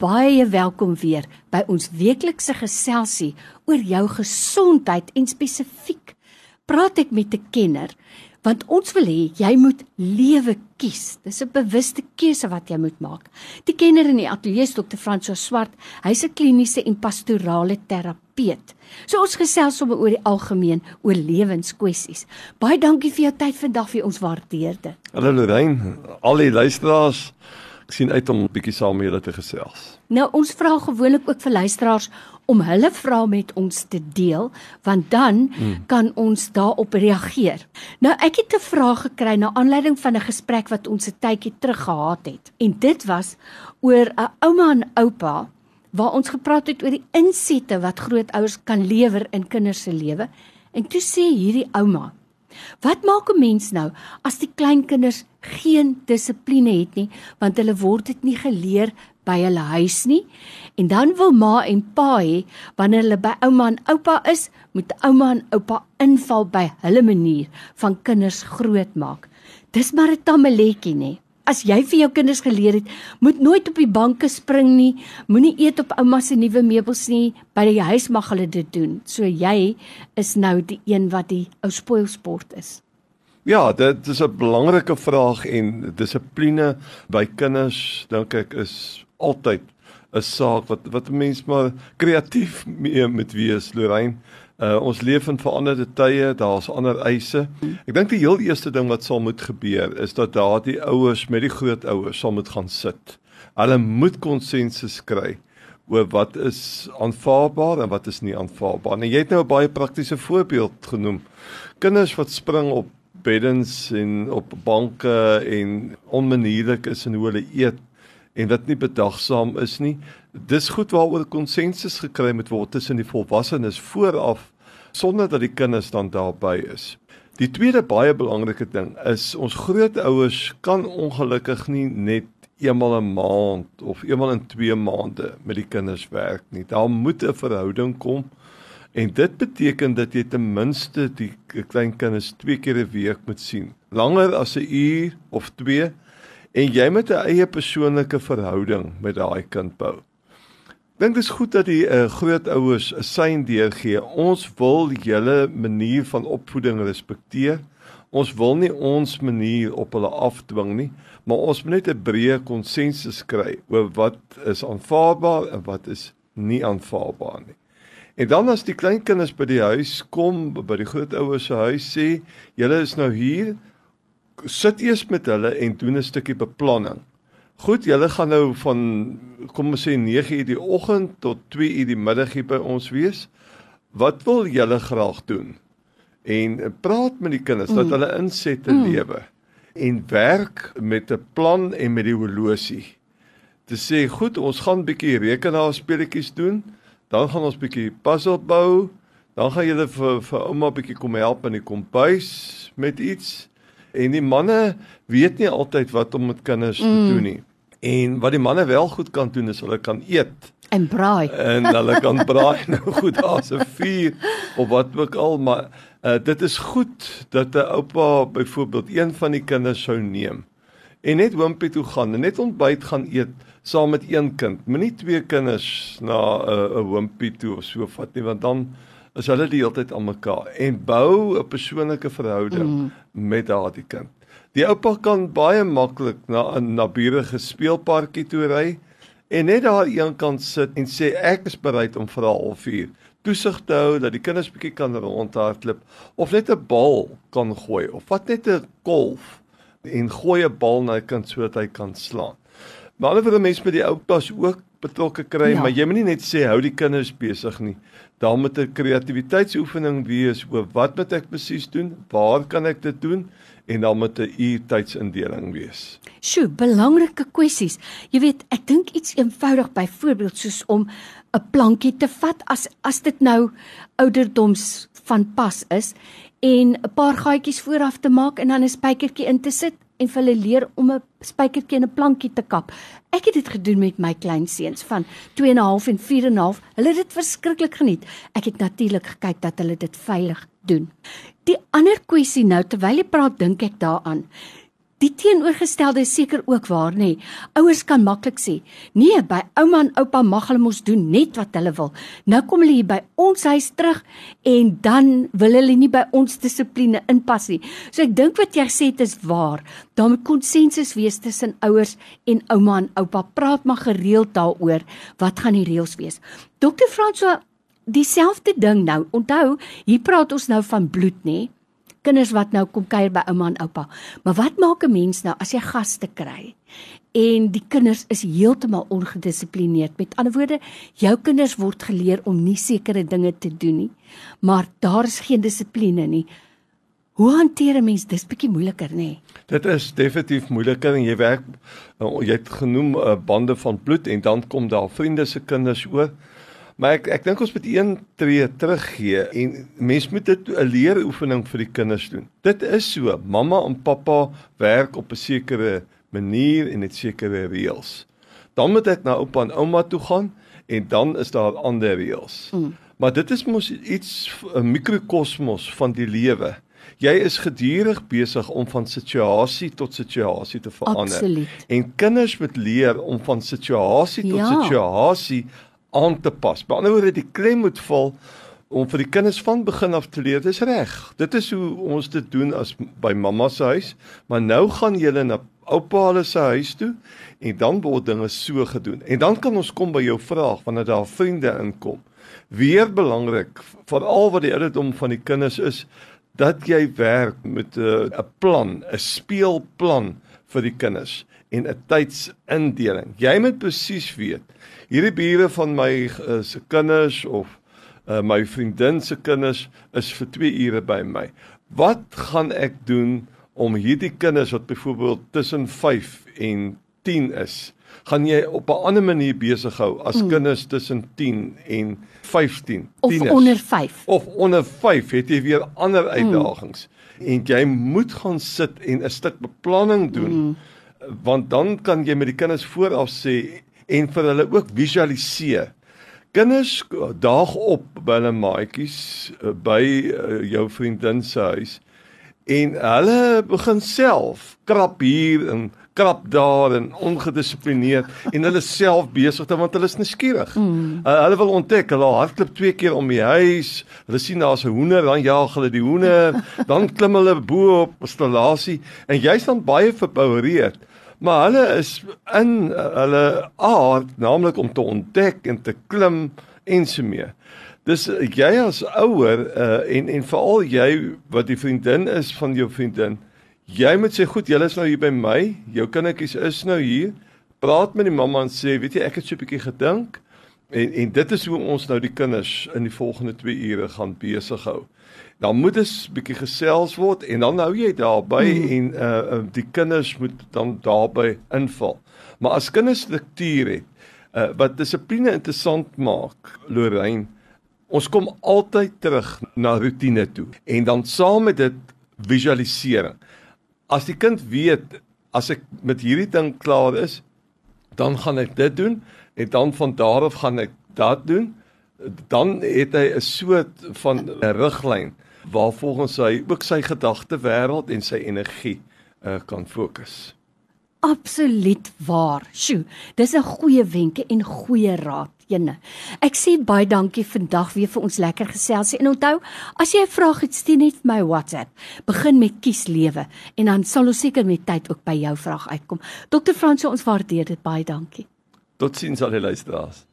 baie welkom weer by ons weeklikse geselsie oor jou gesondheid en spesifiek praat ek met 'n kenner want ons wil hê jy moet lewe kies. Dis 'n bewuste keuse wat jy moet maak. Die kenner in die ateljee is Dr. Franso Swart. Hy's 'n kliniese en pastorale terapeut. So ons gesels sommer oor die algemeen oor lewenskwessies. Baie dankie vir jou tyd vandag vir ons waardeer dit. Hallo Lorraine, al die luisteraars sien uit om 'n bietjie saam met julle te gesels. Nou ons vra gewoonlik ook vir luisteraars om hulle vrae met ons te deel, want dan hmm. kan ons daarop reageer. Nou ek het 'n vraag gekry na aanleiding van 'n gesprek wat ons 'n tydjie terug gehad het. En dit was oor 'n ouma en oupa waar ons gepraat het oor die insette wat grootouers kan lewer in kinders se lewe. En toe sê hierdie ouma Wat maak 'n mens nou as die kleinkinders geen dissipline het nie, want hulle word dit nie geleer by hulle huis nie? En dan wil ma en pa hê wanneer hulle by ouma en oupa is, moet ouma en oupa inval by hulle manier van kinders grootmaak. Dis maar 'n tammeletjie, nê? As jy vir jou kinders geleer het, moet nooit op die banke spring nie, moenie eet op ouma se nuwe meubels nie, by die huis mag hulle dit doen. So jy is nou die een wat die ou spoilsport is. Ja, dit is 'n belangrike vraag en dissipline by kinders dink ek is altyd 'n saak wat wat 'n mens maar kreatief mee moet wees, Lorraine. Uh ons leef in veranderde tye, daar's ander eise. Ek dink die heel eerste ding wat sal moet gebeur is dat daardie ouers met die grootouers sal moet gaan sit. Hulle moet konsensus kry oor wat is aanvaarbaar en wat is nie aanvaarbaar nie. Jy het nou 'n baie praktiese voorbeeld genoem. Kinders wat spring op beddens en op banke en onmanierlik is in hoe hulle eet en wat nie bedagsaam is nie. Dis goed waaroor konsensus gekry moet word tussen die volwassenes vooraf sonder dat die kinders dan daarby is. Die tweede baie belangrike ding is ons grootouers kan ongelukkig nie net eenmal 'n maand of eenmal in 2 maande met die kinders werk nie. Daar moet 'n verhouding kom. En dit beteken dat jy ten minste die klein kinders twee keer 'n week moet sien. Langer as 'n uur of 2 en jy met 'n eie persoonlike verhouding met daai kind bou. Dink dis goed dat die uh, grootouers 'n sein deurgee. Ons wil julle manier van opvoeding respekteer. Ons wil nie ons manier op hulle afdwing nie, maar ons moet net 'n breë konsensus kry oor wat is aanvaarbaar en wat is nie aanvaarbaar nie. En dan as die kleinkinders by die huis kom, by die grootouers se huis sê, "Julle is nou hier, sit eers met hulle en doen 'n stukkie beplanning. Goed, julle gaan nou van kom ons sê 9:00 die oggend tot 2:00 die middag hier by ons wees. Wat wil julle graag doen? En praat met die kinders mm. dat hulle insette mm. lewe en werk met 'n plan en met die horlosie. Te sê, goed, ons gaan bietjie rekenaarspeletjies doen. Dan gaan ons bietjie puzzle bou. Dan gaan julle vir vir ouma bietjie kom help in die kombuis met iets. En die manne weet nie altyd wat om met kinders mm. te doen nie. En wat die manne wel goed kan doen is hulle kan eet en braai. En hulle kan braai nou goed daar's 'n vuur of wat ook al, maar uh, dit is goed dat 'n oupa byvoorbeeld een van die kinders sou neem en net hoompie toe gaan en net ontbyt gaan eet saam met een kind. Moenie twee kinders na 'n uh, hoompie toe of so vat nie want dan is hulle die hele tyd aan mekaar en bou 'n persoonlike verhouding mm. met daardie kind. Die oupa kan baie maklik na 'n naburige speelparkie toe ry en net daar een kant sit en sê ek is bereid om vir 'n halfuur toesig te hou dat die kinders bietjie kan rondhardloop of net 'n bal kan gooi of wat net 'n golf en gooi 'n bal na 'n kind sodat hy kan slaan. Maar hulle wil mense met die oupas ook betrokke kry, ja. maar jy moenie net sê hou die kinders besig nie. Daar moet 'n kreatiwiteitsoefening wees oor wat moet ek presies doen? Waar kan ek dit doen? En dan moet 'n uurtydsindeling wees. Sjoe, belangrike kwessies. Jy weet, ek dink iets eenvoudig byvoorbeeld soos om 'n plankie te vat as as dit nou ouderdoms van pas is en 'n paar gaatjies vooraf te maak en dan 'n spykertjie in te sit en vir hulle leer om 'n spykertjie en 'n plankie te kap. Ek het dit gedoen met my klein seuns van 2 en 'n half en 4 en 'n half. Hulle het dit verskriklik geniet. Ek het natuurlik gekyk dat hulle dit veilig doen. Die ander kwessie nou terwyl jy praat, dink ek daaraan. Die teenoorgestelde is seker ook waar, nê. Nee. Ouers kan maklik sê, "Nee, by ouma en oupa mag hulle mos doen net wat hulle wil." Nou kom hulle hier by ons huis terug en dan wil hulle nie by ons dissipline inpas nie. So ek dink wat jy sê dit is waar. Daar moet konsensus wees tussen ouers en ouma en oupa. Praat maar gereeld daaroor wat gaan die reëls wees. Dokter Franso, dieselfde ding nou. Onthou, hier praat ons nou van bloed, nê? Nee kinders wat nou kom kuier by ouma en oupa. Maar wat maak 'n mens nou as jy gaste kry en die kinders is heeltemal ongedissiplineerd? Met ander woorde, jou kinders word geleer om nie sekere dinge te doen nie, maar daar is geen dissipline nie. Hoe hanteer 'n mens dis bietjie moeiliker, nê? Nee? Dit is definitief moeiliker en jy werk uh, jy het genoem uh, bande van bloed en dan kom daar vriende se kinders ook. Maar ek ek dink ons moet een tree teruggee en mens moet dit 'n leeroefening vir die kinders doen. Dit is so, mamma en pappa werk op 'n sekere manier en het sekere reëls. Dan moet ek na oupa en ouma toe gaan en dan is daar ander reëls. Mm. Maar dit is mos iets 'n mikrokosmos van die lewe. Jy is gedurig besig om van situasie tot situasie te verander. Absoluut. En kinders moet leer om van situasie tot ja. situasie aan te pas. By ander woorde, die klem moet val om vir die kinders van begin af te leer, dis reg. Dit is hoe ons dit doen as by mamma se huis, maar nou gaan julle na oupa hulle se huis toe en dan word dinge so gedoen. En dan kan ons kom by jou vraag wanneer daar vriende inkom. Weer belangrik, veral wat die ouderdom van die kinders is, dat jy werk met 'n 'n plan, 'n speelplan vir die kinders en 'n tydsindeling. Jy moet presies weet hierdie bure van my uh, se kinders of uh, my vriendin se kinders is vir 2 ure by my. Wat gaan ek doen om hierdie kinders wat byvoorbeeld tussen 5 en 10 is, gaan jy op 'n ander manier besig hou as hmm. kinders tussen 10 en 15, of onder 5. Of onder 5 het jy weer ander hmm. uitdagings. Hmm. En jy moet gaan sit en 'n stuk beplanning doen. Hmm. Want dan kan jy met die kinders vooraf sê en vir hulle ook visualiseer. Kinders daag op by hulle maatjies eh, by eh, jou vriendin se huis en hulle begin self krap hier en krap daar en ongedissiplineerd en hulle self besig te want hulle is nuuskierig. Mm. Uh, hulle wil ontdek, hulle hardloop twee keer om die huis. Hulle sien daar's 'n hoender, dan jaag hulle die hoender, dan klim hulle bo op installasie en jy's dan baie verboureerd maar hulle is in hulle aard naamlik om te ontdek en te klim en so mee. Dis jy as ouer uh, en en veral jy wat die vriendin is van jou vriendin, jy moet sê goed, julle is nou hier by my, jou kindertjies is nou hier. Praat met die mamma en sê, weet jy, ek het so 'n bietjie gedink en en dit is hoe ons nou die kinders in die volgende 2 ure gaan besig hou dan moet dit 'n bietjie gesels word en dan hou jy daarby hmm. en uh, uh die kinders moet dan daarby inval. Maar as kinders struktuur het uh wat dissipline interessant maak, Lorraine, ons kom altyd terug na rotine toe en dan saam met dit visualisering. As die kind weet as ek met hierdie ding klaar is, dan gaan ek dit doen en dan van daar af gaan ek dat doen dan het hy 'n soort van 'n riglyn waar volgens hy ook sy gedagte wêreld en sy energie uh, kan fokus. Absoluut waar. Sjoe, dis 'n goeie wenke en goeie raad, Jene. Ek sê baie dankie vandag weer vir ons lekker geselsie. En onthou, as jy 'n vraag het, stuur net my WhatsApp. Begin met kies lewe en dan sal ons seker met tyd ook by jou vraag uitkom. Dr. Fransie, ons waardeer dit baie dankie. Totsiens al die luisteraars.